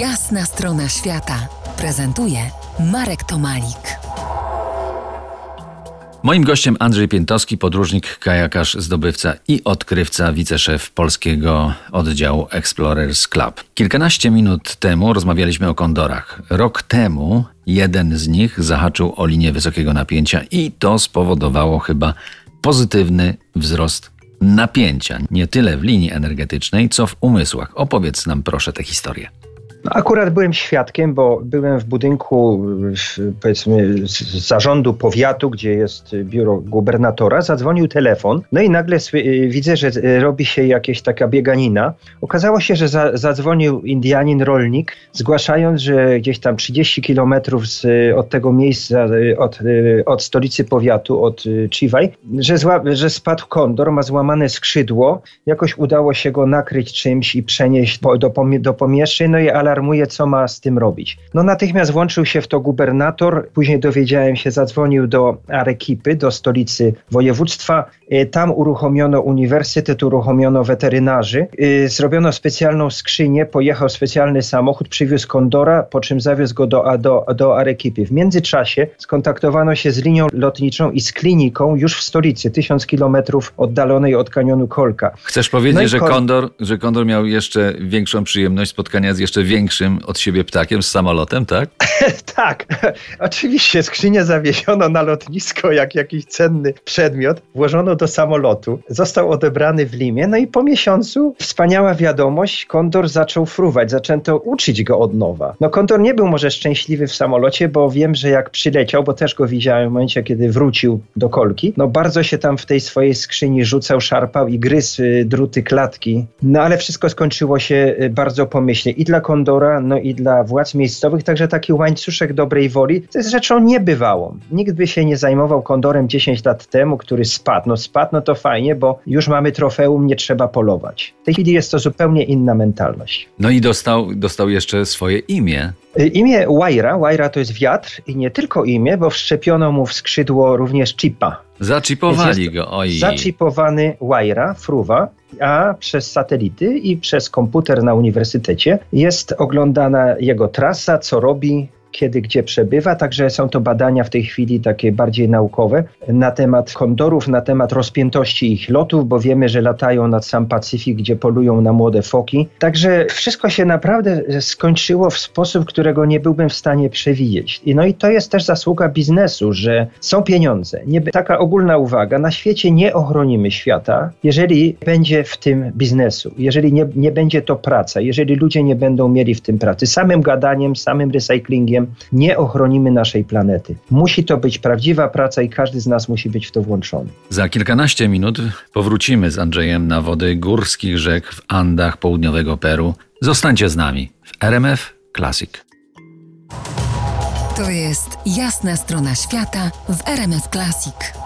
Jasna strona świata prezentuje Marek Tomalik. Moim gościem Andrzej Piętowski, podróżnik, kajakarz, zdobywca i odkrywca, wiceszef polskiego oddziału Explorers Club. Kilkanaście minut temu rozmawialiśmy o kondorach. Rok temu jeden z nich zahaczył o linię wysokiego napięcia i to spowodowało chyba pozytywny wzrost napięcia, nie tyle w linii energetycznej, co w umysłach. Opowiedz nam proszę tę historię. No, akurat byłem świadkiem, bo byłem w budynku powiedzmy zarządu powiatu, gdzie jest biuro gubernatora. Zadzwonił telefon, no i nagle y, widzę, że y, robi się jakaś taka bieganina. Okazało się, że za, zadzwonił Indianin rolnik, zgłaszając, że gdzieś tam 30 kilometrów od tego miejsca, y, od, od stolicy powiatu, od Chivaj, że, że spadł kondor, ma złamane skrzydło. Jakoś udało się go nakryć czymś i przenieść do, do, do pomieszczeń, no i alarm alarmuje, co ma z tym robić. No natychmiast włączył się w to gubernator, później dowiedziałem się, zadzwonił do Arekipy, do stolicy województwa. E, tam uruchomiono uniwersytet, uruchomiono weterynarzy, e, zrobiono specjalną skrzynię, pojechał specjalny samochód, przywiózł kondora, po czym zawiózł go do, do, do Arekipy. W międzyczasie skontaktowano się z linią lotniczą i z kliniką już w stolicy, tysiąc kilometrów oddalonej od kanionu Kolka. Chcesz powiedzieć, no że, Kondor, że Kondor miał jeszcze większą przyjemność spotkania z jeszcze większym od siebie ptakiem z samolotem, tak? tak, oczywiście skrzynię zawieziono na lotnisko jak jakiś cenny przedmiot, włożono do samolotu, został odebrany w Limie, no i po miesiącu wspaniała wiadomość, Kondor zaczął fruwać, zaczęto uczyć go od nowa. No Kondor nie był może szczęśliwy w samolocie, bo wiem, że jak przyleciał, bo też go widziałem w momencie, kiedy wrócił do kolki, no bardzo się tam w tej swojej skrzyni rzucał, szarpał i gryzł y, druty klatki, no ale wszystko skończyło się y, bardzo pomyślnie i dla Kondora no i dla władz miejscowych, także taki łańcuszek dobrej woli, to jest rzeczą niebywałą. Nikt by się nie zajmował kondorem 10 lat temu, który spadł. No spadł, no to fajnie, bo już mamy trofeum, nie trzeba polować. W tej chwili jest to zupełnie inna mentalność. No i dostał, dostał jeszcze swoje imię. Y, imię Waira, Waira to jest wiatr i nie tylko imię, bo wszczepiono mu w skrzydło również chipa. Zaczipowali go, oj. Zaczipowany Waira, fruwa, a przez satelity i przez komputer na uniwersytecie jest oglądana jego trasa, co robi, kiedy gdzie przebywa, także są to badania w tej chwili takie bardziej naukowe na temat kondorów, na temat rozpiętości ich lotów, bo wiemy, że latają nad sam Pacyfik, gdzie polują na młode foki. Także wszystko się naprawdę skończyło w sposób, którego nie byłbym w stanie przewidzieć. No i to jest też zasługa biznesu, że są pieniądze. Nie, taka ogólna uwaga, na świecie nie ochronimy świata, jeżeli będzie w tym biznesu, jeżeli nie, nie będzie to praca, jeżeli ludzie nie będą mieli w tym pracy. Samym gadaniem, samym recyklingiem, nie ochronimy naszej planety. Musi to być prawdziwa praca i każdy z nas musi być w to włączony. Za kilkanaście minut powrócimy z Andrzejem na wody górskich rzek w Andach południowego Peru. Zostańcie z nami w RMF Classic. To jest jasna strona świata w RMF Classic.